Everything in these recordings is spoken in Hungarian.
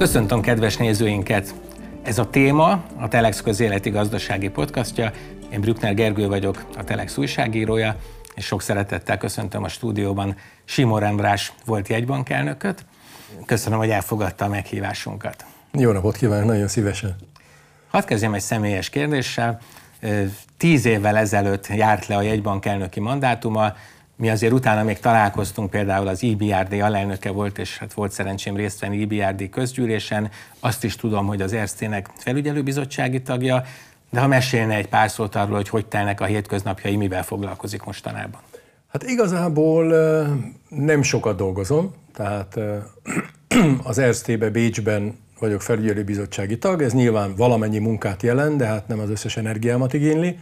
Köszöntöm kedves nézőinket! Ez a téma a Telex közéleti gazdasági podcastja. Én Brückner Gergő vagyok, a Telex újságírója, és sok szeretettel köszöntöm a stúdióban Simor András volt jegybankelnököt. Köszönöm, hogy elfogadta a meghívásunkat. Jó napot kívánok, nagyon szívesen. Hadd kezdjem egy személyes kérdéssel. Tíz évvel ezelőtt járt le a jegybankelnöki mandátuma, mi azért utána még találkoztunk, például az IBRD e alelnöke volt, és hát volt szerencsém részt venni IBRD e közgyűlésen. Azt is tudom, hogy az Erztének felügyelőbizottsági tagja, de ha mesélne egy pár szót arról, hogy hogy telnek a hétköznapjai, mivel foglalkozik mostanában? Hát igazából nem sokat dolgozom, tehát az Erztébe Bécsben vagyok felügyelőbizottsági tag, ez nyilván valamennyi munkát jelent, de hát nem az összes energiámat igényli.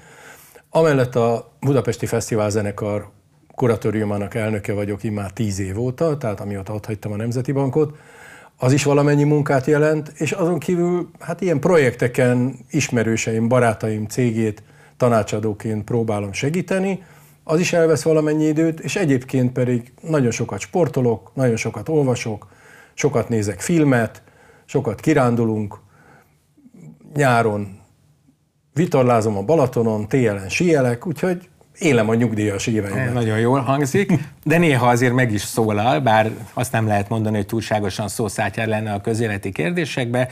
Amellett a Budapesti Fesztivál Zenekar kuratóriumának elnöke vagyok immár tíz év óta, tehát amióta ott hagytam a Nemzeti Bankot, az is valamennyi munkát jelent, és azon kívül hát ilyen projekteken ismerőseim, barátaim cégét tanácsadóként próbálom segíteni, az is elvesz valamennyi időt, és egyébként pedig nagyon sokat sportolok, nagyon sokat olvasok, sokat nézek filmet, sokat kirándulunk, nyáron vitorlázom a Balatonon, télen síelek, úgyhogy élem a nyugdíjas éveimet. Nagyon jól hangzik, de néha azért meg is szólal, bár azt nem lehet mondani, hogy túlságosan szószátjár lenne a közéleti kérdésekbe.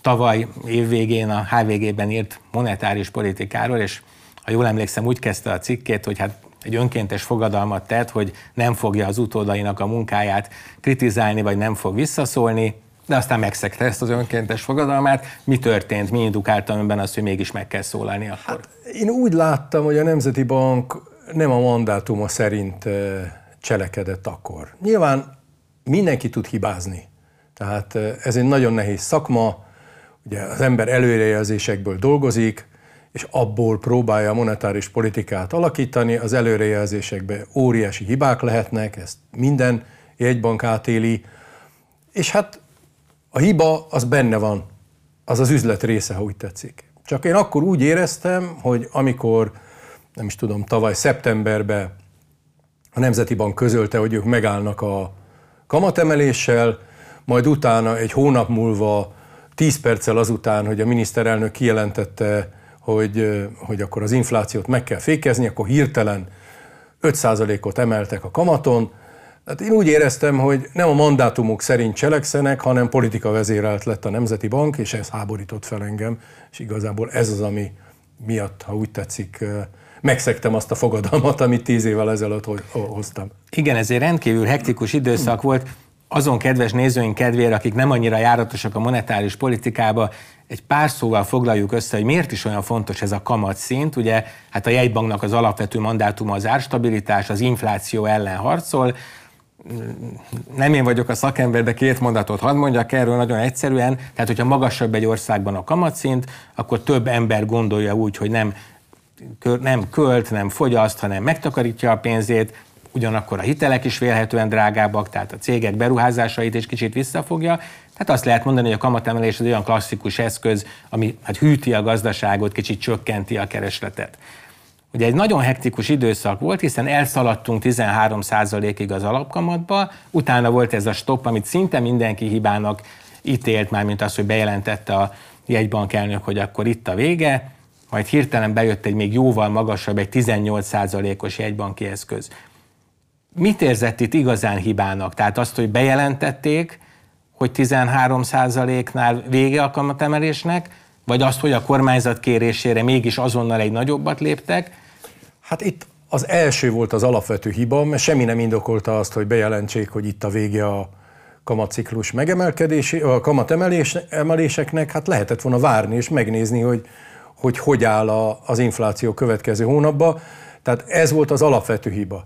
Tavaly évvégén a HVG-ben írt monetáris politikáról, és ha jól emlékszem, úgy kezdte a cikkét, hogy hát egy önkéntes fogadalmat tett, hogy nem fogja az utódainak a munkáját kritizálni, vagy nem fog visszaszólni, de aztán megszegte ezt az önkéntes fogadalmát. Mi történt? Mi indukálta önben azt, hogy mégis meg kell szólalni akkor? Hát, én úgy láttam, hogy a Nemzeti Bank nem a mandátuma szerint cselekedett akkor. Nyilván mindenki tud hibázni. Tehát ez egy nagyon nehéz szakma, ugye az ember előrejelzésekből dolgozik, és abból próbálja a monetáris politikát alakítani, az előrejelzésekben óriási hibák lehetnek, ezt minden jegybank átéli, és hát a hiba az benne van, az az üzlet része, ha úgy tetszik. Csak én akkor úgy éreztem, hogy amikor, nem is tudom, tavaly szeptemberben a Nemzeti Bank közölte, hogy ők megállnak a kamatemeléssel, majd utána egy hónap múlva, tíz perccel azután, hogy a miniszterelnök kijelentette, hogy, hogy akkor az inflációt meg kell fékezni, akkor hirtelen 5%-ot emeltek a kamaton, Hát én úgy éreztem, hogy nem a mandátumok szerint cselekszenek, hanem politika vezérelt lett a Nemzeti Bank, és ez háborított fel engem, és igazából ez az, ami miatt, ha úgy tetszik, megszektem azt a fogadalmat, amit tíz évvel ezelőtt hoztam. Igen, ez egy rendkívül hektikus időszak volt. Azon kedves nézőink kedvére, akik nem annyira járatosak a monetáris politikába, egy pár szóval foglaljuk össze, hogy miért is olyan fontos ez a kamatszint. Ugye hát a jegybanknak az alapvető mandátuma az árstabilitás, az infláció ellen harcol, nem én vagyok a szakember, de két mondatot hadd mondjak erről nagyon egyszerűen. Tehát, hogyha magasabb egy országban a kamatszint, akkor több ember gondolja úgy, hogy nem, nem költ, nem fogyaszt, hanem megtakarítja a pénzét, ugyanakkor a hitelek is vélhetően drágábbak, tehát a cégek beruházásait is kicsit visszafogja. Tehát azt lehet mondani, hogy a kamatemelés az olyan klasszikus eszköz, ami hát hűti a gazdaságot, kicsit csökkenti a keresletet. Ugye egy nagyon hektikus időszak volt, hiszen elszaladtunk 13%-ig az alapkamatba, utána volt ez a stop, amit szinte mindenki hibának ítélt, már mint az, hogy bejelentette a jegybankelnök, hogy akkor itt a vége, majd hirtelen bejött egy még jóval magasabb, egy 18%-os jegybanki eszköz. Mit érzett itt igazán hibának? Tehát azt, hogy bejelentették, hogy 13%-nál vége a kamatemelésnek, vagy azt, hogy a kormányzat kérésére mégis azonnal egy nagyobbat léptek, Hát itt az első volt az alapvető hiba, mert semmi nem indokolta azt, hogy bejelentsék, hogy itt a vége a kamatciklus megemelkedési, a kamatemeléseknek, hát lehetett volna várni és megnézni, hogy hogy, hogy áll a, az infláció következő hónapban. Tehát ez volt az alapvető hiba.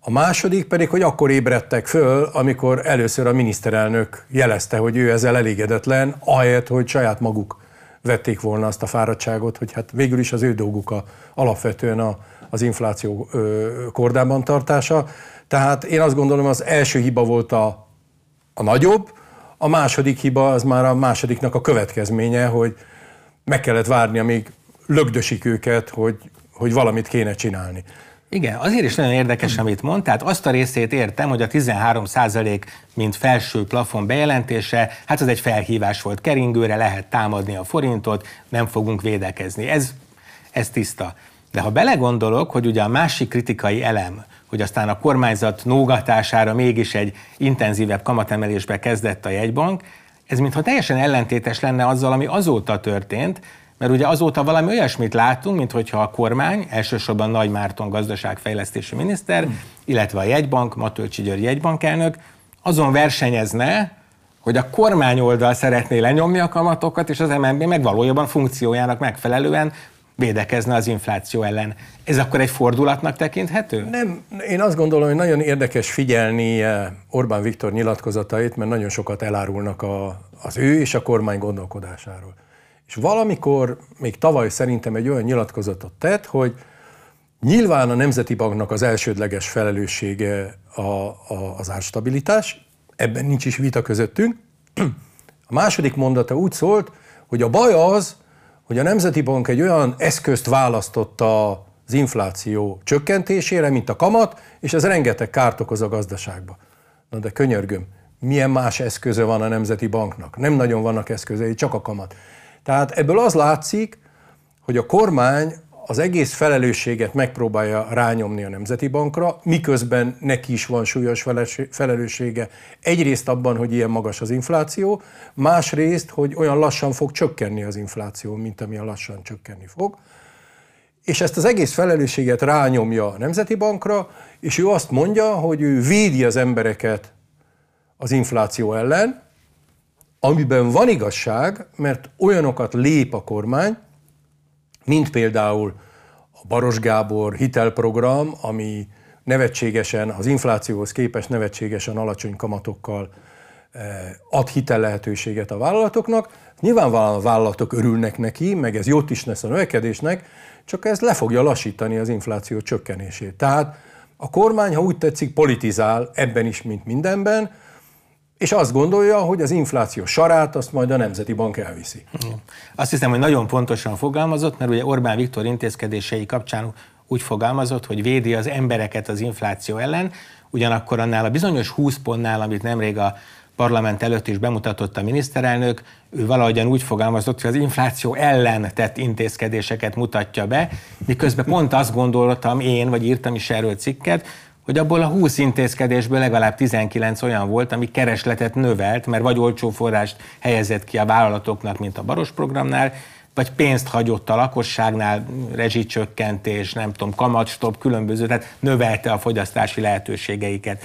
A második pedig, hogy akkor ébredtek föl, amikor először a miniszterelnök jelezte, hogy ő ezzel elégedetlen, ahelyett, hogy saját maguk vették volna azt a fáradtságot, hogy hát végül is az ő dolguk a, alapvetően a, az infláció kordában tartása. Tehát én azt gondolom, az első hiba volt a, a nagyobb, a második hiba az már a másodiknak a következménye, hogy meg kellett várni, amíg lögdösik őket, hogy, hogy valamit kéne csinálni. Igen, azért is nagyon érdekes, amit mond. Tehát azt a részét értem, hogy a 13% mint felső plafon bejelentése, hát az egy felhívás volt keringőre, lehet támadni a forintot, nem fogunk védekezni. Ez, ez tiszta. De ha belegondolok, hogy ugye a másik kritikai elem, hogy aztán a kormányzat nógatására mégis egy intenzívebb kamatemelésbe kezdett a jegybank, ez mintha teljesen ellentétes lenne azzal, ami azóta történt, mert ugye azóta valami olyasmit látunk, mint hogyha a kormány, elsősorban Nagy Márton gazdaságfejlesztési miniszter, illetve a jegybank, Matölcsi György jegybankelnök azon versenyezne, hogy a kormány oldal szeretné lenyomni a kamatokat, és az MNB meg valójában funkciójának megfelelően védekezne az infláció ellen. Ez akkor egy fordulatnak tekinthető? Nem, én azt gondolom, hogy nagyon érdekes figyelni eh, Orbán Viktor nyilatkozatait, mert nagyon sokat elárulnak a, az ő és a kormány gondolkodásáról. És valamikor, még tavaly szerintem egy olyan nyilatkozatot tett, hogy nyilván a Nemzeti Banknak az elsődleges felelőssége a, a, az árstabilitás, ebben nincs is vita közöttünk. A második mondata úgy szólt, hogy a baj az, hogy a Nemzeti Bank egy olyan eszközt választotta az infláció csökkentésére, mint a kamat, és ez rengeteg kárt okoz a gazdaságba. Na de könyörgöm, milyen más eszköze van a Nemzeti Banknak? Nem nagyon vannak eszközei, csak a kamat. Tehát ebből az látszik, hogy a kormány az egész felelősséget megpróbálja rányomni a Nemzeti Bankra, miközben neki is van súlyos felelőssége. Egyrészt abban, hogy ilyen magas az infláció, másrészt, hogy olyan lassan fog csökkenni az infláció, mint amilyen lassan csökkenni fog. És ezt az egész felelősséget rányomja a Nemzeti Bankra, és ő azt mondja, hogy ő védi az embereket az infláció ellen, amiben van igazság, mert olyanokat lép a kormány, mint például a Baros Gábor hitelprogram, ami nevetségesen, az inflációhoz képest nevetségesen alacsony kamatokkal eh, ad hitel lehetőséget a vállalatoknak. Nyilvánvalóan a vállalatok örülnek neki, meg ez jót is lesz a növekedésnek, csak ez le fogja lassítani az infláció csökkenését. Tehát a kormány, ha úgy tetszik, politizál ebben is, mint mindenben, és azt gondolja, hogy az infláció sarát azt majd a Nemzeti Bank elviszi. Azt hiszem, hogy nagyon pontosan fogalmazott, mert ugye Orbán Viktor intézkedései kapcsán úgy fogalmazott, hogy védi az embereket az infláció ellen, ugyanakkor annál a bizonyos 20 pontnál, amit nemrég a parlament előtt is bemutatott a miniszterelnök, ő valahogyan úgy fogalmazott, hogy az infláció ellen tett intézkedéseket mutatja be, miközben pont azt gondoltam én, vagy írtam is erről cikket, hogy abból a 20 intézkedésből legalább 19 olyan volt, ami keresletet növelt, mert vagy olcsó forrást helyezett ki a vállalatoknak, mint a Baros programnál, vagy pénzt hagyott a lakosságnál, rezsicsökkentés, nem tudom, kamatstop, különböző, tehát növelte a fogyasztási lehetőségeiket.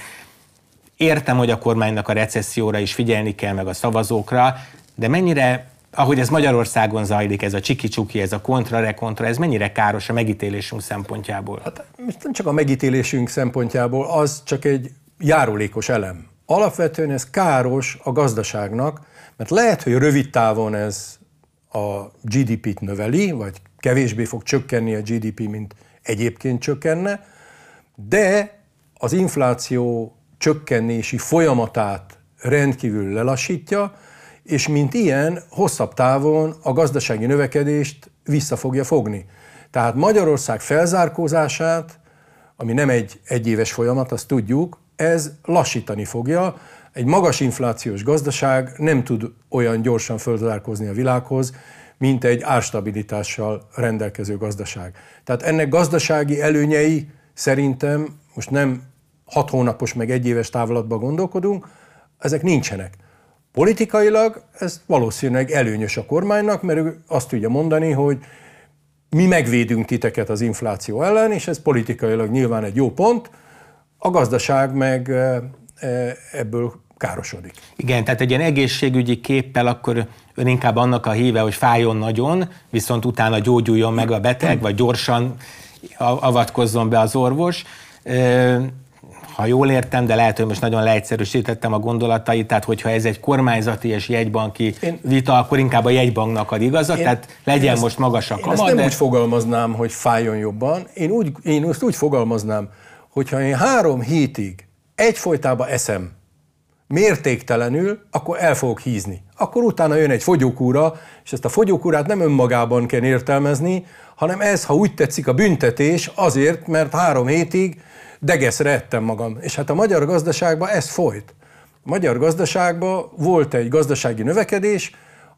Értem, hogy a kormánynak a recesszióra is figyelni kell, meg a szavazókra, de mennyire ahogy ez Magyarországon zajlik, ez a csiki-csuki, ez a kontra-rekontra, ez mennyire káros a megítélésünk szempontjából? Hát nem csak a megítélésünk szempontjából, az csak egy járulékos elem. Alapvetően ez káros a gazdaságnak, mert lehet, hogy rövid távon ez a GDP-t növeli, vagy kevésbé fog csökkenni a GDP, mint egyébként csökkenne, de az infláció csökkenési folyamatát rendkívül lelassítja, és mint ilyen hosszabb távon a gazdasági növekedést vissza fogja fogni. Tehát Magyarország felzárkózását, ami nem egy egyéves folyamat, azt tudjuk, ez lassítani fogja. Egy magas inflációs gazdaság nem tud olyan gyorsan fölzárkózni a világhoz, mint egy árstabilitással rendelkező gazdaság. Tehát ennek gazdasági előnyei szerintem, most nem hat hónapos meg egy éves távlatban gondolkodunk, ezek nincsenek. Politikailag ez valószínűleg előnyös a kormánynak, mert ő azt tudja mondani, hogy mi megvédünk titeket az infláció ellen, és ez politikailag nyilván egy jó pont, a gazdaság meg ebből károsodik. Igen, tehát egy ilyen egészségügyi képpel akkor ön inkább annak a híve, hogy fájjon nagyon, viszont utána gyógyuljon meg a beteg, vagy gyorsan avatkozzon be az orvos ha jól értem, de lehet, hogy most nagyon leegyszerűsítettem a gondolatait, tehát hogyha ez egy kormányzati és jegybanki én, vita, akkor inkább a jegybanknak ad igazat, én, tehát legyen ezt, most magas a kamat. Én nem de... úgy fogalmaznám, hogy fájjon jobban, én, úgy, én azt úgy fogalmaznám, hogyha én három hétig egyfolytában eszem mértéktelenül, akkor el fogok hízni. Akkor utána jön egy fogyókúra, és ezt a fogyókúrát nem önmagában kell értelmezni, hanem ez, ha úgy tetszik, a büntetés azért, mert három hétig degeszre ettem magam. És hát a magyar gazdaságban ez folyt. A magyar gazdaságban volt egy gazdasági növekedés,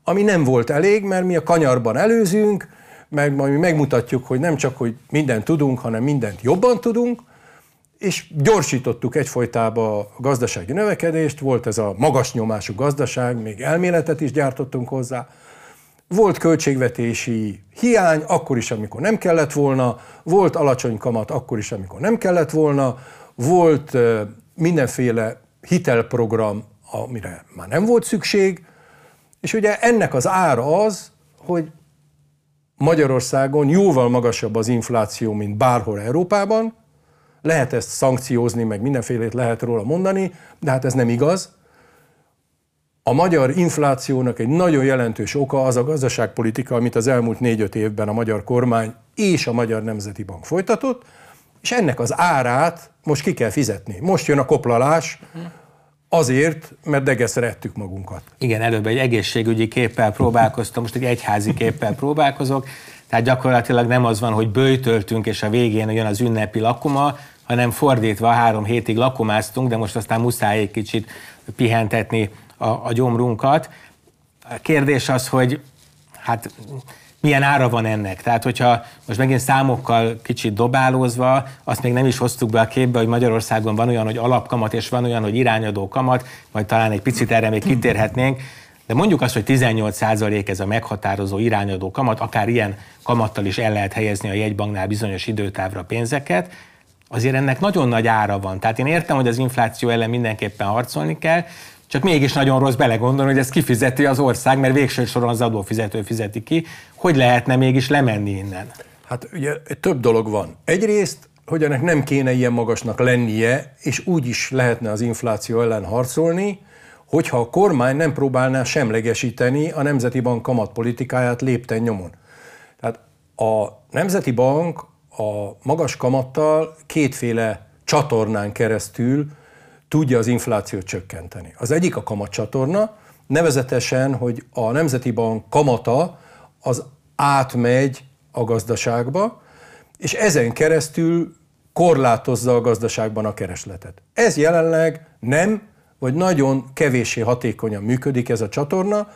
ami nem volt elég, mert mi a kanyarban előzünk, meg majd mi megmutatjuk, hogy nem csak, hogy mindent tudunk, hanem mindent jobban tudunk, és gyorsítottuk egyfolytában a gazdasági növekedést, volt ez a magas nyomású gazdaság, még elméletet is gyártottunk hozzá, volt költségvetési hiány, akkor is, amikor nem kellett volna, volt alacsony kamat, akkor is, amikor nem kellett volna, volt mindenféle hitelprogram, amire már nem volt szükség, és ugye ennek az ára az, hogy Magyarországon jóval magasabb az infláció, mint bárhol Európában, lehet ezt szankciózni, meg mindenfélét lehet róla mondani, de hát ez nem igaz. A magyar inflációnak egy nagyon jelentős oka az a gazdaságpolitika, amit az elmúlt négy-öt évben a magyar kormány és a Magyar Nemzeti Bank folytatott, és ennek az árát most ki kell fizetni. Most jön a koplalás, Azért, mert degeszre ettük magunkat. Igen, előbb egy egészségügyi képpel próbálkoztam, most egy egyházi képpel próbálkozok, tehát gyakorlatilag nem az van, hogy bőjtöltünk, és a végén jön az ünnepi lakoma, hanem fordítva három hétig lakomáztunk, de most aztán muszáj egy kicsit pihentetni a, a gyomrunkat. A kérdés az, hogy hát milyen ára van ennek. Tehát, hogyha most megint számokkal kicsit dobálózva, azt még nem is hoztuk be a képbe, hogy Magyarországon van olyan, hogy alapkamat, és van olyan, hogy irányadó kamat, vagy talán egy picit erre még kitérhetnénk, de mondjuk azt, hogy 18% ez a meghatározó irányadó kamat, akár ilyen kamattal is el lehet helyezni a jegybanknál bizonyos időtávra pénzeket, azért ennek nagyon nagy ára van. Tehát én értem, hogy az infláció ellen mindenképpen harcolni kell, csak mégis nagyon rossz belegondolni, hogy ezt kifizeti az ország, mert végső soron az adófizető fizeti ki. Hogy lehetne mégis lemenni innen? Hát ugye több dolog van. Egyrészt, hogy ennek nem kéne ilyen magasnak lennie, és úgy is lehetne az infláció ellen harcolni, hogyha a kormány nem próbálná semlegesíteni a Nemzeti Bank kamatpolitikáját lépten nyomon. Tehát a Nemzeti Bank a magas kamattal kétféle csatornán keresztül tudja az inflációt csökkenteni. Az egyik a kamatcsatorna, nevezetesen, hogy a Nemzeti Bank kamata az átmegy a gazdaságba, és ezen keresztül korlátozza a gazdaságban a keresletet. Ez jelenleg nem, vagy nagyon kevéssé hatékonyan működik ez a csatorna,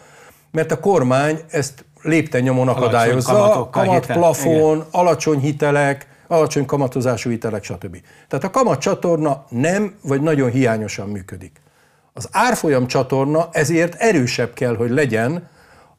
mert a kormány ezt lépten nyomon akadályozza, kamatplafon, alacsony hitelek, alacsony kamatozású hitelek, stb. Tehát a kamatcsatorna nem, vagy nagyon hiányosan működik. Az árfolyam csatorna ezért erősebb kell, hogy legyen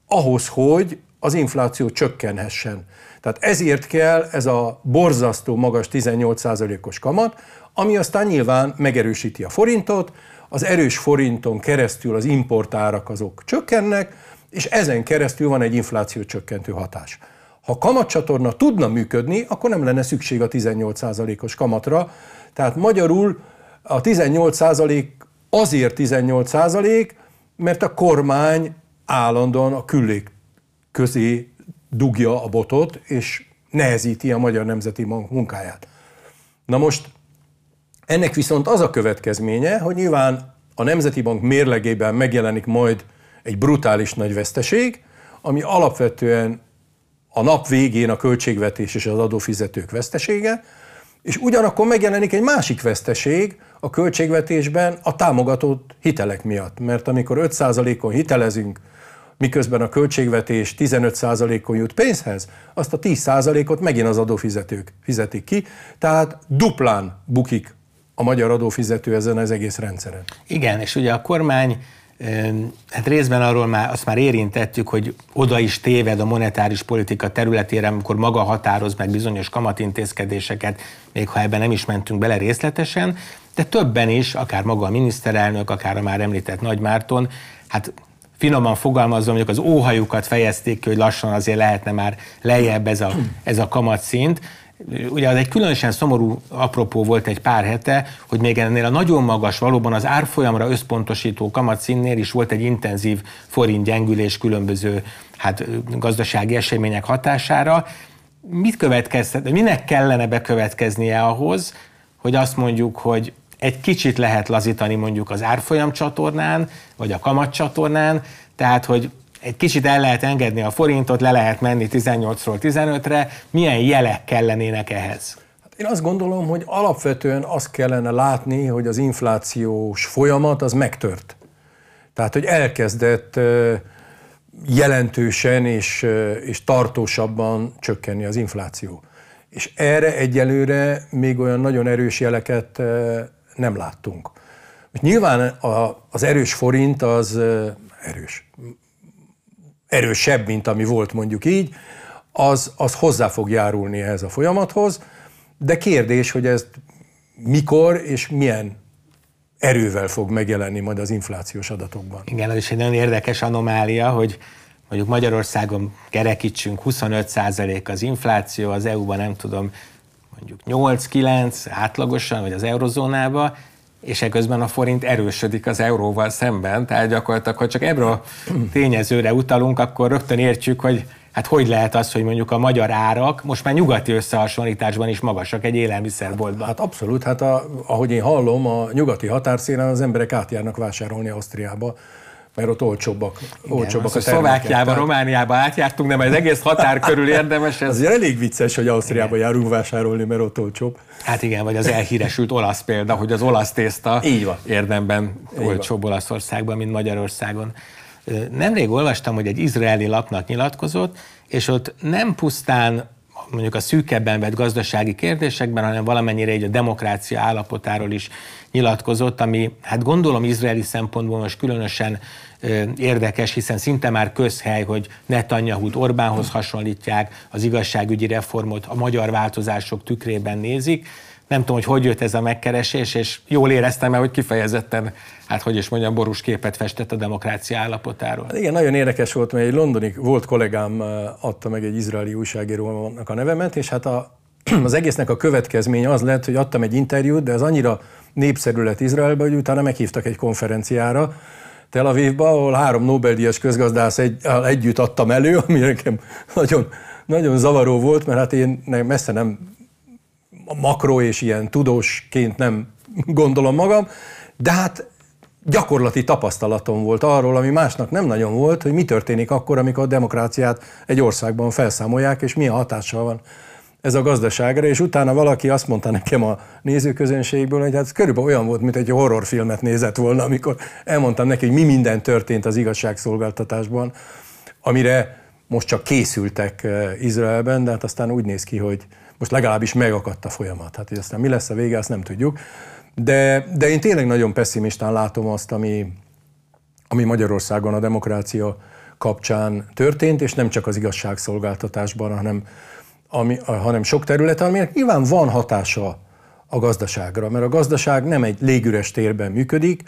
ahhoz, hogy az infláció csökkenhessen. Tehát ezért kell ez a borzasztó magas 18%-os kamat, ami aztán nyilván megerősíti a forintot, az erős forinton keresztül az importárak azok csökkennek, és ezen keresztül van egy infláció csökkentő hatás. Ha kamatcsatorna tudna működni, akkor nem lenne szükség a 18%-os kamatra. Tehát magyarul a 18% azért 18%, mert a kormány állandóan a küllék közé dugja a botot, és nehezíti a Magyar Nemzeti munkáját. Na most ennek viszont az a következménye, hogy nyilván a Nemzeti Bank mérlegében megjelenik majd egy brutális nagy veszteség, ami alapvetően a nap végén a költségvetés és az adófizetők vesztesége, és ugyanakkor megjelenik egy másik veszteség a költségvetésben a támogatott hitelek miatt. Mert amikor 5%-on hitelezünk, miközben a költségvetés 15%-on jut pénzhez, azt a 10%-ot megint az adófizetők fizetik ki, tehát duplán bukik a magyar adófizető ezen az egész rendszeren. Igen, és ugye a kormány Hát részben arról már, azt már érintettük, hogy oda is téved a monetáris politika területére, amikor maga határoz meg bizonyos kamatintézkedéseket, még ha ebben nem is mentünk bele részletesen, de többen is, akár maga a miniszterelnök, akár a már említett Nagy Márton, hát finoman fogalmazom, mondjuk az óhajukat fejezték ki, hogy lassan azért lehetne már lejjebb ez a, ez a kamatszint, ugye az egy különösen szomorú apropó volt egy pár hete, hogy még ennél a nagyon magas, valóban az árfolyamra összpontosító kamatszínnél is volt egy intenzív forint gyengülés különböző hát, gazdasági események hatására. Mit következtet, minek kellene bekövetkeznie ahhoz, hogy azt mondjuk, hogy egy kicsit lehet lazítani mondjuk az árfolyam csatornán, vagy a kamat csatornán, tehát hogy egy kicsit el lehet engedni a forintot, le lehet menni 18-ról 15-re, milyen jelek kellenének ehhez? Hát én azt gondolom, hogy alapvetően azt kellene látni, hogy az inflációs folyamat az megtört. Tehát, hogy elkezdett jelentősen és, és tartósabban csökkenni az infláció. És erre egyelőre még olyan nagyon erős jeleket nem láttunk. Nyilván az erős forint az erős, erősebb, mint ami volt mondjuk így, az, az hozzá fog járulni ehhez a folyamathoz, de kérdés, hogy ez mikor és milyen erővel fog megjelenni majd az inflációs adatokban. Igen, ez is egy nagyon érdekes anomália, hogy mondjuk Magyarországon kerekítsünk 25% az infláció, az EU-ban nem tudom, mondjuk 8-9 átlagosan, vagy az eurozónába, és ekközben a forint erősödik az euróval szemben, tehát gyakorlatilag, ha csak ebből a tényezőre utalunk, akkor rögtön értjük, hogy hát hogy lehet az, hogy mondjuk a magyar árak most már nyugati összehasonlításban is magasak egy élelmiszerboltban? Hát abszolút, hát a, ahogy én hallom, a nyugati határszínen az emberek átjárnak vásárolni Ausztriába, mert ott olcsóbbak, olcsóbbak Igen, a Szlovákiába, tehát... Romániába átjártunk, de az egész határ körül érdemes. Ez... Azért elég vicces, hogy Ausztriába igen. járunk vásárolni, mert ott olcsóbb. Hát igen, vagy az elhíresült olasz példa, hogy az olasz tészta Így van. érdemben Így olcsóbb van. Olaszországban, mint Magyarországon. Nemrég olvastam, hogy egy izraeli lapnak nyilatkozott, és ott nem pusztán mondjuk a szűkebben vett gazdasági kérdésekben, hanem valamennyire egy a demokrácia állapotáról is nyilatkozott, ami hát gondolom izraeli szempontból most különösen érdekes, hiszen szinte már közhely, hogy Netanyahu-t Orbánhoz hasonlítják, az igazságügyi reformot a magyar változások tükrében nézik, nem tudom, hogy hogy jött ez a megkeresés, és jól éreztem el, hogy kifejezetten, hát hogy is mondjam, borús képet festett a demokrácia állapotáról. Hát igen, nagyon érdekes volt, mert egy londoni volt kollégám adta meg egy izraeli újságírónak a nevemet, és hát a, az egésznek a következménye az lett, hogy adtam egy interjút, de az annyira népszerű lett Izraelbe, hogy utána meghívtak egy konferenciára, Tel Avivba, ahol három Nobel-díjas közgazdász egy, együtt adtam elő, ami nekem nagyon, nagyon zavaró volt, mert hát én messze nem makro és ilyen tudósként nem gondolom magam, de hát gyakorlati tapasztalatom volt arról, ami másnak nem nagyon volt, hogy mi történik akkor, amikor a demokráciát egy országban felszámolják, és milyen hatással van ez a gazdaságra, és utána valaki azt mondta nekem a nézőközönségből, hogy hát körülbelül olyan volt, mint egy horrorfilmet nézett volna, amikor elmondtam neki, hogy mi minden történt az igazságszolgáltatásban, amire most csak készültek eh, Izraelben, de hát aztán úgy néz ki, hogy most legalábbis megakadt a folyamat. Hát, hogy aztán mi lesz a vége, azt nem tudjuk. De, de én tényleg nagyon pessimistán látom azt, ami, ami Magyarországon a demokrácia kapcsán történt, és nem csak az igazságszolgáltatásban, hanem, ami, hanem sok területen, aminek nyilván van hatása a gazdaságra, mert a gazdaság nem egy légüres térben működik,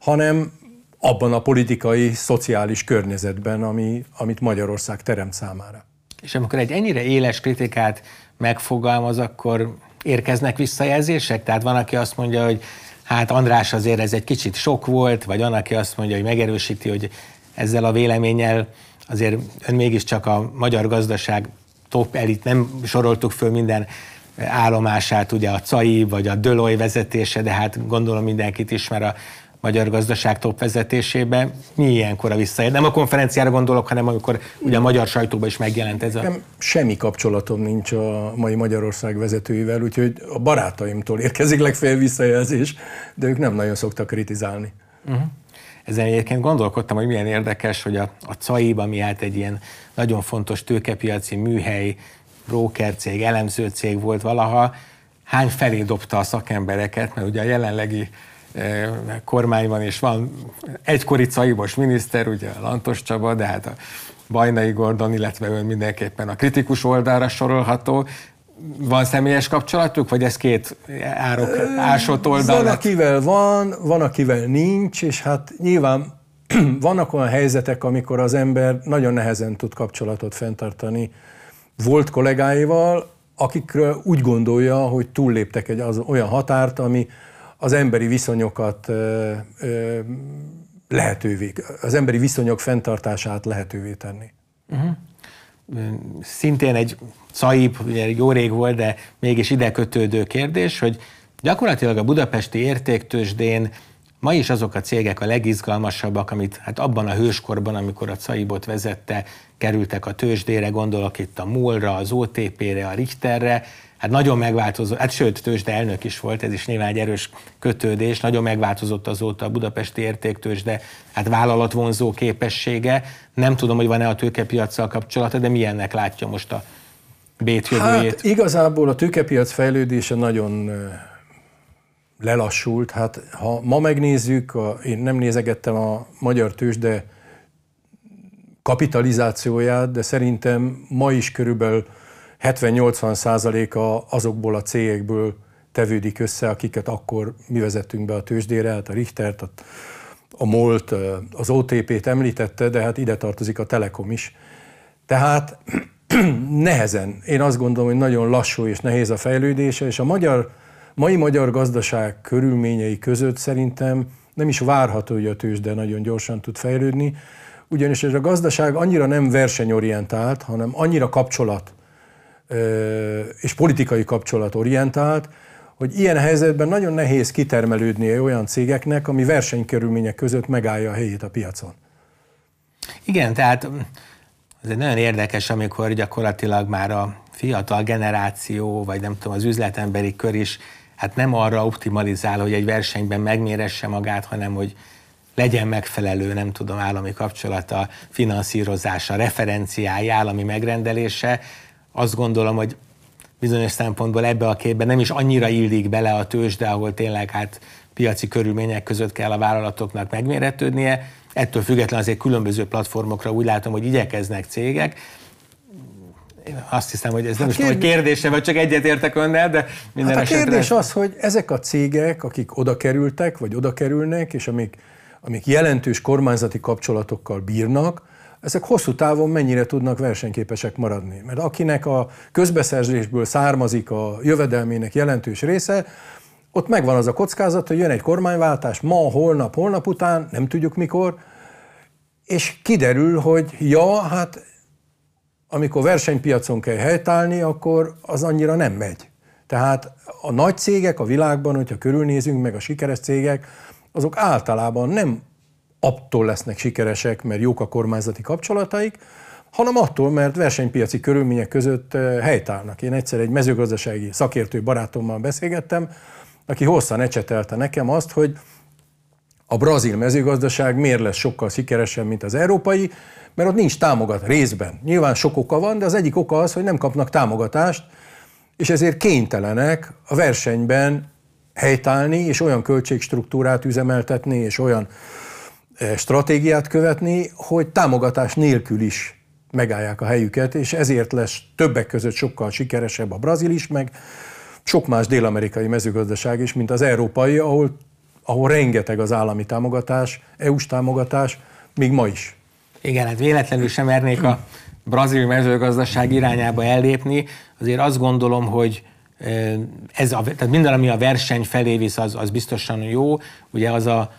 hanem abban a politikai, szociális környezetben, ami, amit Magyarország teremt számára. És amikor egy ennyire éles kritikát megfogalmaz, akkor érkeznek visszajelzések? Tehát van, aki azt mondja, hogy hát András azért ez egy kicsit sok volt, vagy van, aki azt mondja, hogy megerősíti, hogy ezzel a véleménnyel azért ön mégiscsak a magyar gazdaság top elit, nem soroltuk föl minden állomását, ugye a CAI vagy a Döloj vezetése, de hát gondolom mindenkit ismer a magyar gazdaság top vezetésébe. Mi ilyenkor a visszaér? Nem a konferenciára gondolok, hanem amikor ugye a magyar sajtóban is megjelent ez a... Nem, semmi kapcsolatom nincs a mai Magyarország vezetőivel, úgyhogy a barátaimtól érkezik legfeljebb visszajelzés, de ők nem nagyon szoktak kritizálni. Uh-huh. Ezen egyébként gondolkodtam, hogy milyen érdekes, hogy a, a CAIB, ami hát egy ilyen nagyon fontos tőkepiaci műhely, cég, elemző cég volt valaha, hány felé dobta a szakembereket, mert ugye a jelenlegi kormányban, és van egykori caibos miniszter, ugye Lantos Csaba, de hát a Bajnai Gordon, illetve ön mindenképpen a kritikus oldalra sorolható. Van személyes kapcsolatuk, vagy ez két árok, ásott oldal? Van, akivel van, van, akivel nincs, és hát nyilván vannak olyan helyzetek, amikor az ember nagyon nehezen tud kapcsolatot fenntartani volt kollégáival, akikről úgy gondolja, hogy túlléptek egy az, olyan határt, ami az emberi viszonyokat lehetővé, az emberi viszonyok fenntartását lehetővé tenni. Uh-huh. Szintén egy szaib, ugye jó rég volt, de mégis ide kötődő kérdés, hogy Gyakorlatilag a budapesti értéktősdén ma is azok a cégek a legizgalmasabbak, amit hát abban a hőskorban, amikor a Caibot vezette, kerültek a tőzsdére, gondolok itt a MOL-ra, az OTP-re, a Richterre, hát nagyon megváltozott, hát sőt, tőzsde elnök is volt, ez is nyilván egy erős kötődés, nagyon megváltozott azóta a budapesti értéktőzsde, hát vállalatvonzó képessége. Nem tudom, hogy van-e a tőkepiacsal kapcsolata, de milyennek látja most a bét? Hát igazából a tőkepiac fejlődése nagyon lelassult. Hát ha ma megnézzük, a, én nem nézegettem a magyar tőzsde kapitalizációját, de szerintem ma is körülbelül 70-80 százaléka azokból a cégekből tevődik össze, akiket akkor mi vezettünk be a tőzsdére, hát a Richtert, a, a MOLT, az OTP-t említette, de hát ide tartozik a Telekom is. Tehát nehezen, én azt gondolom, hogy nagyon lassú és nehéz a fejlődése, és a magyar, mai magyar gazdaság körülményei között szerintem nem is várható, hogy a tőzsde nagyon gyorsan tud fejlődni, ugyanis ez a gazdaság annyira nem versenyorientált, hanem annyira kapcsolat és politikai kapcsolat orientált, hogy ilyen helyzetben nagyon nehéz kitermelődnie olyan cégeknek, ami versenykörülmények között megállja a helyét a piacon. Igen, tehát ez egy nagyon érdekes, amikor gyakorlatilag már a fiatal generáció, vagy nem tudom, az üzletemberi kör is hát nem arra optimalizál, hogy egy versenyben megméresse magát, hanem hogy legyen megfelelő, nem tudom, állami kapcsolata, finanszírozása, referenciája, állami megrendelése, azt gondolom, hogy bizonyos szempontból ebbe a képbe nem is annyira illik bele a tőzsde, ahol tényleg hát piaci körülmények között kell a vállalatoknak megméretődnie. Ettől függetlenül azért különböző platformokra úgy látom, hogy igyekeznek cégek. Én azt hiszem, hogy ez hát nem kérdés... is tudom, hogy kérdése, vagy csak egyetértek önnel, de minden hát a kérdés az, hogy ezek a cégek, akik oda kerültek, vagy oda kerülnek, és amik, amik jelentős kormányzati kapcsolatokkal bírnak, ezek hosszú távon mennyire tudnak versenyképesek maradni. Mert akinek a közbeszerzésből származik a jövedelmének jelentős része, ott megvan az a kockázat, hogy jön egy kormányváltás ma, holnap, holnap után, nem tudjuk mikor, és kiderül, hogy ja, hát amikor versenypiacon kell helytállni, akkor az annyira nem megy. Tehát a nagy cégek a világban, hogyha körülnézünk, meg a sikeres cégek, azok általában nem attól lesznek sikeresek, mert jók a kormányzati kapcsolataik, hanem attól, mert versenypiaci körülmények között eh, helytállnak. Én egyszer egy mezőgazdasági szakértő barátommal beszélgettem, aki hosszan ecsetelte nekem azt, hogy a brazil mezőgazdaság miért lesz sokkal sikeresebb, mint az európai, mert ott nincs támogat részben. Nyilván sok oka van, de az egyik oka az, hogy nem kapnak támogatást, és ezért kénytelenek a versenyben helytállni, és olyan költségstruktúrát üzemeltetni, és olyan stratégiát követni, hogy támogatás nélkül is megállják a helyüket, és ezért lesz többek között sokkal sikeresebb a brazil is, meg sok más dél-amerikai mezőgazdaság is, mint az európai, ahol, ahol rengeteg az állami támogatás, EU-s támogatás, még ma is. Igen, hát véletlenül sem mernék a brazil mezőgazdaság irányába ellépni. Azért azt gondolom, hogy ez a, tehát minden, ami a verseny felé visz, az, az biztosan jó. Ugye az a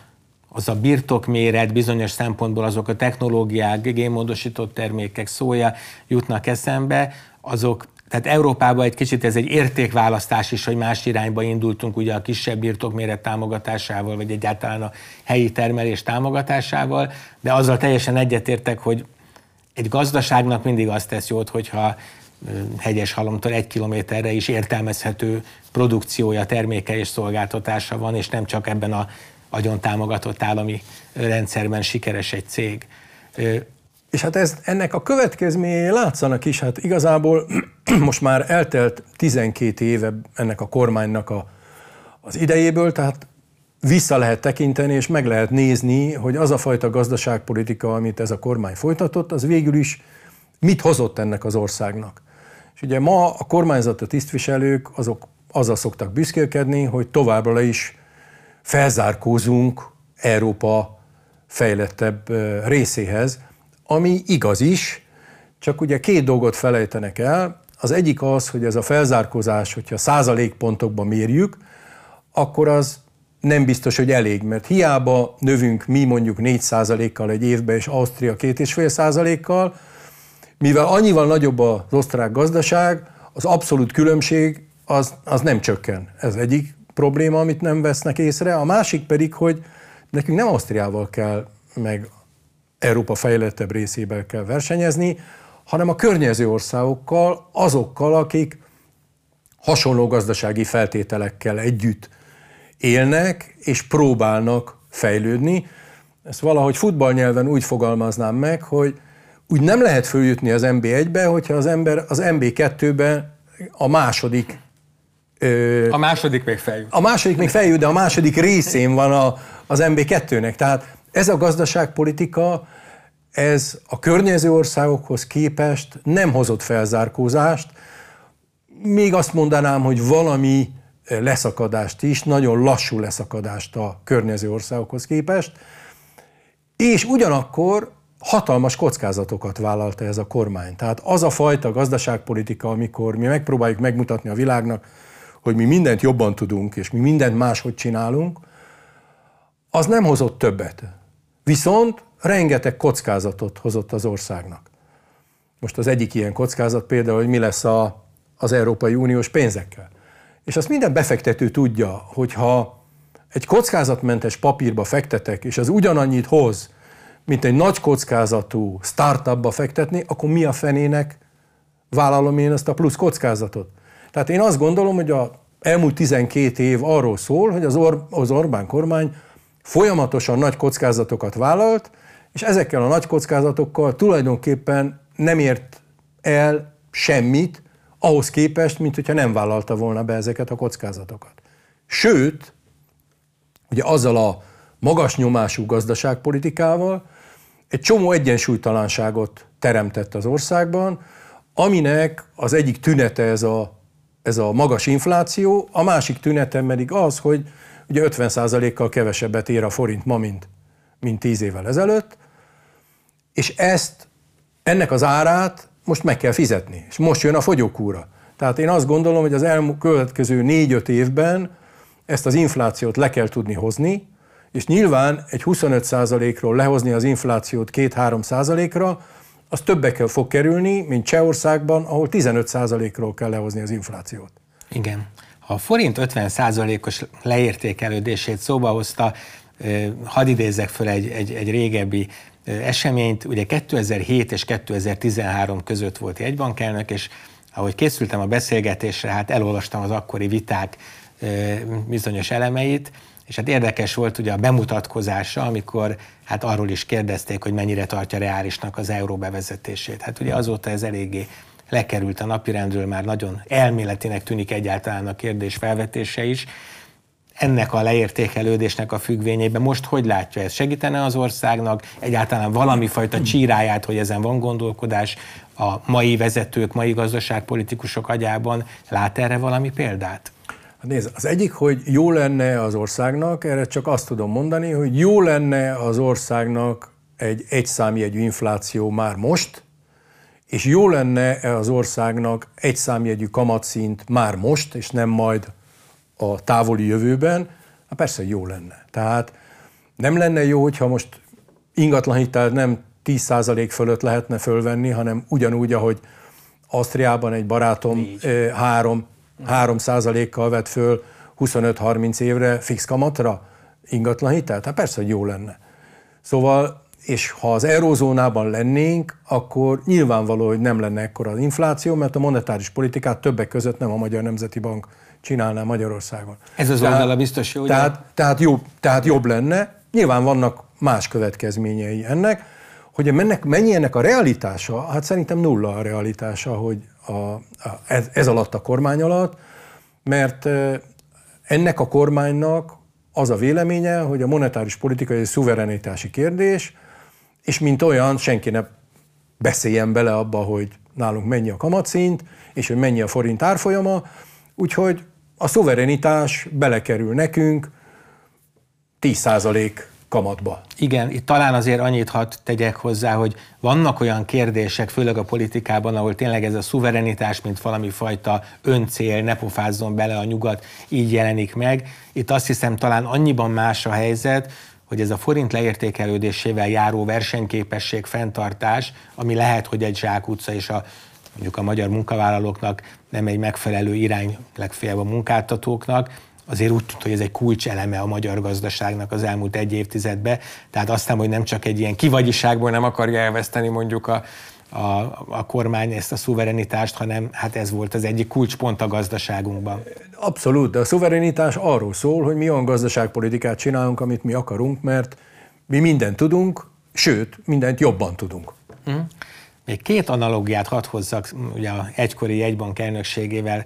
az a birtokméret bizonyos szempontból azok a technológiák, génmódosított termékek, szója jutnak eszembe, azok tehát Európában egy kicsit ez egy értékválasztás is, hogy más irányba indultunk ugye a kisebb birtokméret támogatásával, vagy egyáltalán a helyi termelés támogatásával, de azzal teljesen egyetértek, hogy egy gazdaságnak mindig azt tesz jót, hogyha hegyes halomtól egy kilométerre is értelmezhető produkciója, terméke és szolgáltatása van, és nem csak ebben a agyon támogatott állami rendszerben sikeres egy cég. És hát ez, ennek a következményei látszanak is, hát igazából most már eltelt 12 éve ennek a kormánynak a, az idejéből, tehát vissza lehet tekinteni, és meg lehet nézni, hogy az a fajta gazdaságpolitika, amit ez a kormány folytatott, az végül is mit hozott ennek az országnak. És ugye ma a kormányzati tisztviselők azok azzal szoktak büszkélkedni, hogy továbbra is felzárkózunk Európa fejlettebb részéhez, ami igaz is, csak ugye két dolgot felejtenek el. Az egyik az, hogy ez a felzárkózás, hogyha százalékpontokban mérjük, akkor az nem biztos, hogy elég, mert hiába növünk mi mondjuk 4 kal egy évben, és Ausztria 2,5 százalékkal, mivel annyival nagyobb az osztrák gazdaság, az abszolút különbség az, az nem csökken. Ez egyik probléma, amit nem vesznek észre, a másik pedig, hogy nekünk nem Ausztriával kell, meg Európa fejlettebb részével kell versenyezni, hanem a környező országokkal, azokkal, akik hasonló gazdasági feltételekkel együtt élnek és próbálnak fejlődni. Ezt valahogy futballnyelven úgy fogalmaznám meg, hogy úgy nem lehet följutni az MB1-be, hogyha az ember az MB2-ben a második a második még feljut. A második még feljut, de a második részén van a, az MB2-nek. Tehát ez a gazdaságpolitika, ez a környező országokhoz képest nem hozott felzárkózást, még azt mondanám, hogy valami leszakadást is, nagyon lassú leszakadást a környező országokhoz képest, és ugyanakkor hatalmas kockázatokat vállalta ez a kormány. Tehát az a fajta gazdaságpolitika, amikor mi megpróbáljuk megmutatni a világnak, hogy mi mindent jobban tudunk, és mi mindent máshogy csinálunk, az nem hozott többet. Viszont rengeteg kockázatot hozott az országnak. Most az egyik ilyen kockázat például, hogy mi lesz a, az Európai Uniós pénzekkel. És azt minden befektető tudja, hogy ha egy kockázatmentes papírba fektetek, és az ugyanannyit hoz, mint egy nagy kockázatú startupba fektetni, akkor mi a fenének vállalom én ezt a plusz kockázatot? Tehát én azt gondolom, hogy a elmúlt 12 év arról szól, hogy az, Or- az Orbán kormány folyamatosan nagy kockázatokat vállalt, és ezekkel a nagy kockázatokkal tulajdonképpen nem ért el semmit, ahhoz képest, mint hogyha nem vállalta volna be ezeket a kockázatokat. Sőt, ugye azzal a magas nyomású gazdaságpolitikával egy csomó egyensúlytalanságot teremtett az országban, aminek az egyik tünete ez a, ez a magas infláció, a másik tünete pedig az, hogy ugye 50%-kal kevesebbet ér a forint ma, mint, mint 10 évvel ezelőtt, és ezt, ennek az árát most meg kell fizetni, és most jön a fogyókúra. Tehát én azt gondolom, hogy az elkövetkező négy-öt évben ezt az inflációt le kell tudni hozni, és nyilván egy 25%-ról lehozni az inflációt 2-3%-ra, az többekkel fog kerülni, mint Csehországban, ahol 15%-ról kell lehozni az inflációt. Igen. A forint 50%-os leértékelődését szóba hozta, hadd idézzek föl egy, egy, egy régebbi eseményt. Ugye 2007 és 2013 között volt jegybankelnök, és ahogy készültem a beszélgetésre, hát elolvastam az akkori viták bizonyos elemeit, és hát érdekes volt ugye a bemutatkozása, amikor hát arról is kérdezték, hogy mennyire tartja reálisnak az euró bevezetését. Hát ugye azóta ez eléggé lekerült a napirendről, már nagyon elméletinek tűnik egyáltalán a kérdés felvetése is, ennek a leértékelődésnek a függvényében most hogy látja ez? Segítene az országnak egyáltalán valami fajta csíráját, hogy ezen van gondolkodás a mai vezetők, mai gazdaságpolitikusok agyában? Lát erre valami példát? Hát nézd, az egyik, hogy jó lenne az országnak, erre csak azt tudom mondani, hogy jó lenne az országnak egy egyszámjegyű infláció már most, és jó lenne az országnak egyszámjegyű kamatszint már most, és nem majd a távoli jövőben, hát persze jó lenne. Tehát nem lenne jó, hogyha most ingatlanhitelt nem 10% fölött lehetne fölvenni, hanem ugyanúgy, ahogy Ausztriában egy barátom Így. három 3%-kal vett föl 25-30 évre fix kamatra ingatlan hitelt? Hát persze, hogy jó lenne. Szóval, és ha az eurózónában lennénk, akkor nyilvánvaló, hogy nem lenne ekkora az infláció, mert a monetáris politikát többek között nem a Magyar Nemzeti Bank csinálná Magyarországon. Ez az tehát, oldala biztos jó, tehát, tehát, jobb, tehát jobb lenne. Nyilván vannak más következményei ennek, hogy ennek, mennyi ennek a realitása, hát szerintem nulla a realitása, hogy, a, ez, ez alatt a kormány alatt, mert ennek a kormánynak az a véleménye, hogy a monetáris politika egy szuverenitási kérdés, és mint olyan senki ne beszéljen bele abba, hogy nálunk mennyi a kamatszint, és hogy mennyi a forint árfolyama, úgyhogy a szuverenitás belekerül nekünk 10% kamatba. Igen, itt talán azért annyit hadd tegyek hozzá, hogy vannak olyan kérdések, főleg a politikában, ahol tényleg ez a szuverenitás, mint valami fajta öncél, ne pofázzon bele a nyugat, így jelenik meg. Itt azt hiszem talán annyiban más a helyzet, hogy ez a forint leértékelődésével járó versenyképesség fenntartás, ami lehet, hogy egy zsákutca és a mondjuk a magyar munkavállalóknak nem egy megfelelő irány legfeljebb a munkáltatóknak, azért úgy tűnt, hogy ez egy kulcseleme a magyar gazdaságnak az elmúlt egy évtizedben. Tehát aztán, hogy nem csak egy ilyen kivagyiságból nem akarja elveszteni mondjuk a, a, a kormány ezt a szuverenitást, hanem hát ez volt az egyik kulcspont a gazdaságunkban. Abszolút, de a szuverenitás arról szól, hogy mi olyan gazdaságpolitikát csinálunk, amit mi akarunk, mert mi mindent tudunk, sőt, mindent jobban tudunk. Mm. Két analógiát hadd hozzak ugye a egykori jegybank elnökségével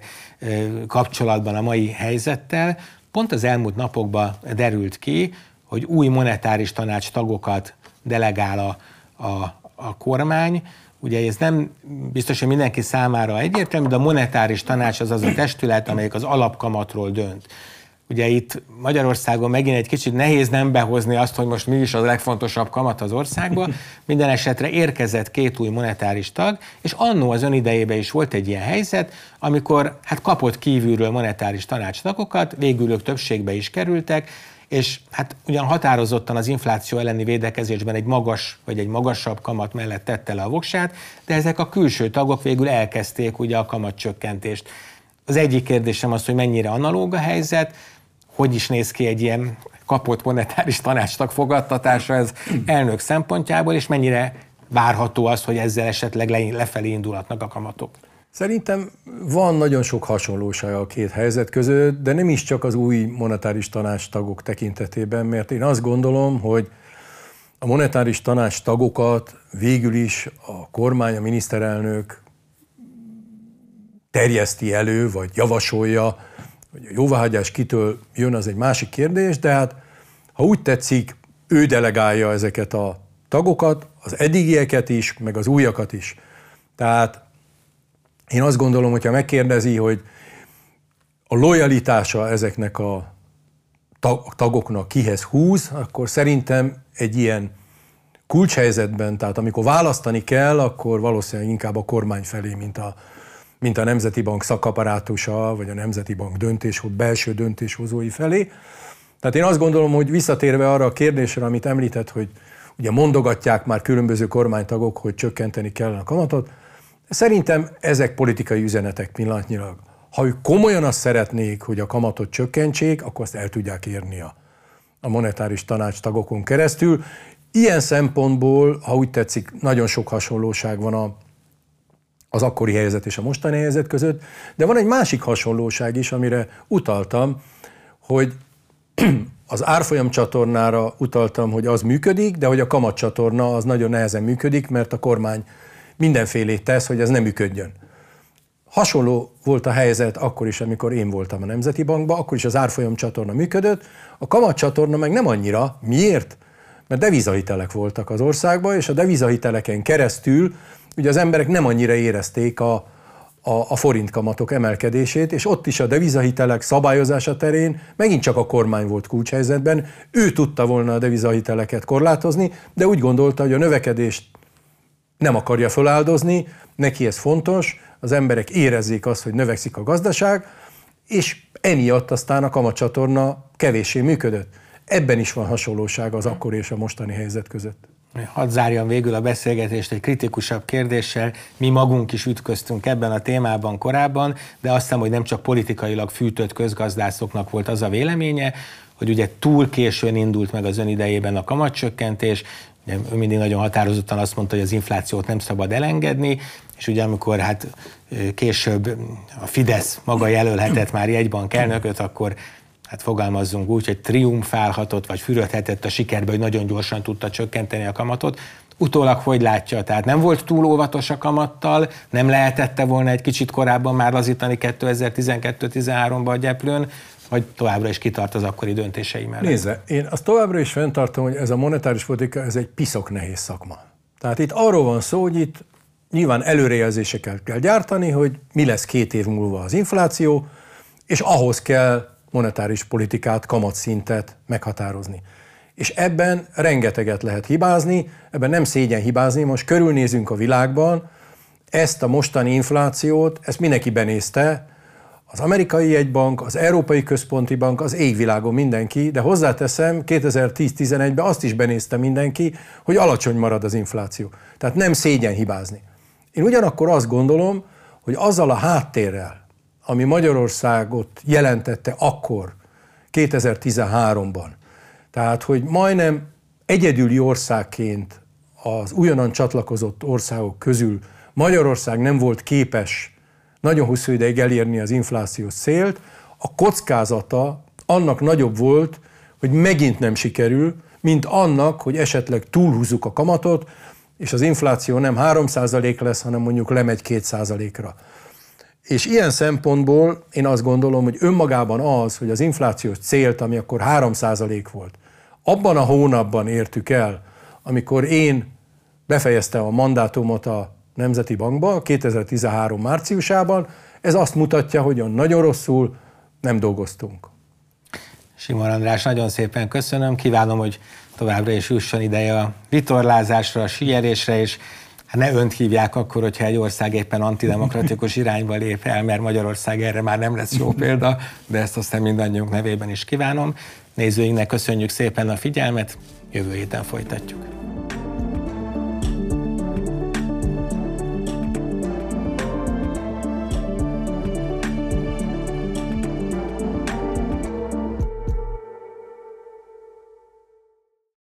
kapcsolatban a mai helyzettel. Pont az elmúlt napokban derült ki, hogy új monetáris tanács tagokat delegál a, a, a kormány, Ugye ez nem biztos, hogy mindenki számára egyértelmű, de a monetáris tanács az az a testület, amelyik az alapkamatról dönt. Ugye itt Magyarországon megint egy kicsit nehéz nem behozni azt, hogy most mi is a legfontosabb kamat az országban. Minden esetre érkezett két új monetáris tag, és annó az ön idejében is volt egy ilyen helyzet, amikor hát kapott kívülről monetáris tanácstagokat, végül ők többségbe is kerültek, és hát ugyan határozottan az infláció elleni védekezésben egy magas vagy egy magasabb kamat mellett tette le a voksát, de ezek a külső tagok végül elkezdték ugye a kamatcsökkentést. Az egyik kérdésem az, hogy mennyire analóg a helyzet, hogy is néz ki egy ilyen kapott monetáris tanácsnak fogadtatása ez elnök szempontjából, és mennyire várható az, hogy ezzel esetleg lefelé indulhatnak a kamatok? Szerintem van nagyon sok hasonlóság a két helyzet között, de nem is csak az új monetáris tanács tagok tekintetében, mert én azt gondolom, hogy a monetáris tanács tagokat végül is a kormány, a miniszterelnök terjeszti elő, vagy javasolja, hogy a jóváhagyás kitől jön, az egy másik kérdés, de hát ha úgy tetszik, ő delegálja ezeket a tagokat, az eddigieket is, meg az újakat is. Tehát én azt gondolom, hogyha megkérdezi, hogy a lojalitása ezeknek a tagoknak kihez húz, akkor szerintem egy ilyen kulcshelyzetben, tehát amikor választani kell, akkor valószínűleg inkább a kormány felé, mint a, mint a Nemzeti Bank szakaparátusa, vagy a Nemzeti Bank döntés, belső döntéshozói felé. Tehát én azt gondolom, hogy visszatérve arra a kérdésre, amit említett, hogy ugye mondogatják már különböző kormánytagok, hogy csökkenteni kellene a kamatot, Szerintem ezek politikai üzenetek pillanatnyilag. Ha ők komolyan azt szeretnék, hogy a kamatot csökkentsék, akkor azt el tudják érni a, a monetáris tanács tagokon keresztül. Ilyen szempontból, ha úgy tetszik, nagyon sok hasonlóság van a, az akkori helyzet és a mostani helyzet között, de van egy másik hasonlóság is, amire utaltam, hogy az árfolyam csatornára utaltam, hogy az működik, de hogy a kamatcsatorna az nagyon nehezen működik, mert a kormány mindenfélét tesz, hogy ez nem működjön. Hasonló volt a helyzet akkor is, amikor én voltam a Nemzeti Bankban, akkor is az árfolyam csatorna működött, a kamatcsatorna meg nem annyira. Miért? Mert devizahitelek voltak az országban, és a devizahiteleken keresztül ugye az emberek nem annyira érezték a, a, a forint kamatok emelkedését, és ott is a devizahitelek szabályozása terén megint csak a kormány volt kulcshelyzetben. Ő tudta volna a devizahiteleket korlátozni, de úgy gondolta, hogy a növekedést nem akarja feláldozni, neki ez fontos, az emberek érezzék azt, hogy növekszik a gazdaság, és emiatt aztán a kamatcsatorna kevéssé működött. Ebben is van hasonlóság az akkori és a mostani helyzet között. Hadd zárjam végül a beszélgetést egy kritikusabb kérdéssel. Mi magunk is ütköztünk ebben a témában korábban, de azt hiszem, hogy nem csak politikailag fűtött közgazdászoknak volt az a véleménye, hogy ugye túl későn indult meg az ön idejében a kamatcsökkentés, ő mindig nagyon határozottan azt mondta, hogy az inflációt nem szabad elengedni, és ugye amikor hát később a Fidesz maga jelölhetett már jegybank elnököt, akkor hát fogalmazzunk úgy, hogy triumfálhatott, vagy fürödhetett a sikerbe, hogy nagyon gyorsan tudta csökkenteni a kamatot. Utólag hogy látja? Tehát nem volt túl óvatos a kamattal, nem lehetette volna egy kicsit korábban már lazítani 2012-13-ban a gyeplőn, vagy továbbra is kitart az akkori döntései mellett? Nézze, én azt továbbra is fenntartom, hogy ez a monetáris politika, ez egy piszok nehéz szakma. Tehát itt arról van szó, hogy itt nyilván előrejelzéseket kell gyártani, hogy mi lesz két év múlva az infláció, és ahhoz kell monetáris politikát, kamatszintet meghatározni. És ebben rengeteget lehet hibázni, ebben nem szégyen hibázni, most körülnézünk a világban, ezt a mostani inflációt, ezt mindenki benézte, az amerikai jegybank, az Európai Központi Bank, az égvilágon mindenki, de hozzáteszem, 2010-11-ben azt is benézte mindenki, hogy alacsony marad az infláció. Tehát nem szégyen hibázni. Én ugyanakkor azt gondolom, hogy azzal a háttérrel, ami Magyarországot jelentette akkor, 2013-ban. Tehát, hogy majdnem egyedüli országként az újonnan csatlakozott országok közül Magyarország nem volt képes nagyon hosszú ideig elérni az inflációs célt, a kockázata annak nagyobb volt, hogy megint nem sikerül, mint annak, hogy esetleg túlhúzzuk a kamatot, és az infláció nem 3% lesz, hanem mondjuk lemegy 2%-ra. És ilyen szempontból én azt gondolom, hogy önmagában az, hogy az inflációs célt, ami akkor 3% volt, abban a hónapban értük el, amikor én befejeztem a mandátumot a Nemzeti Bankba 2013 márciusában, ez azt mutatja, hogy nagyon rosszul nem dolgoztunk. Simon András, nagyon szépen köszönöm, kívánom, hogy továbbra is jusson ideje a vitorlázásra, a sierésre, és ne önt hívják akkor, hogyha egy ország éppen antidemokratikus irányba lép el, mert Magyarország erre már nem lesz jó példa, de ezt aztán mindannyiunk nevében is kívánom. Nézőinknek köszönjük szépen a figyelmet, jövő héten folytatjuk.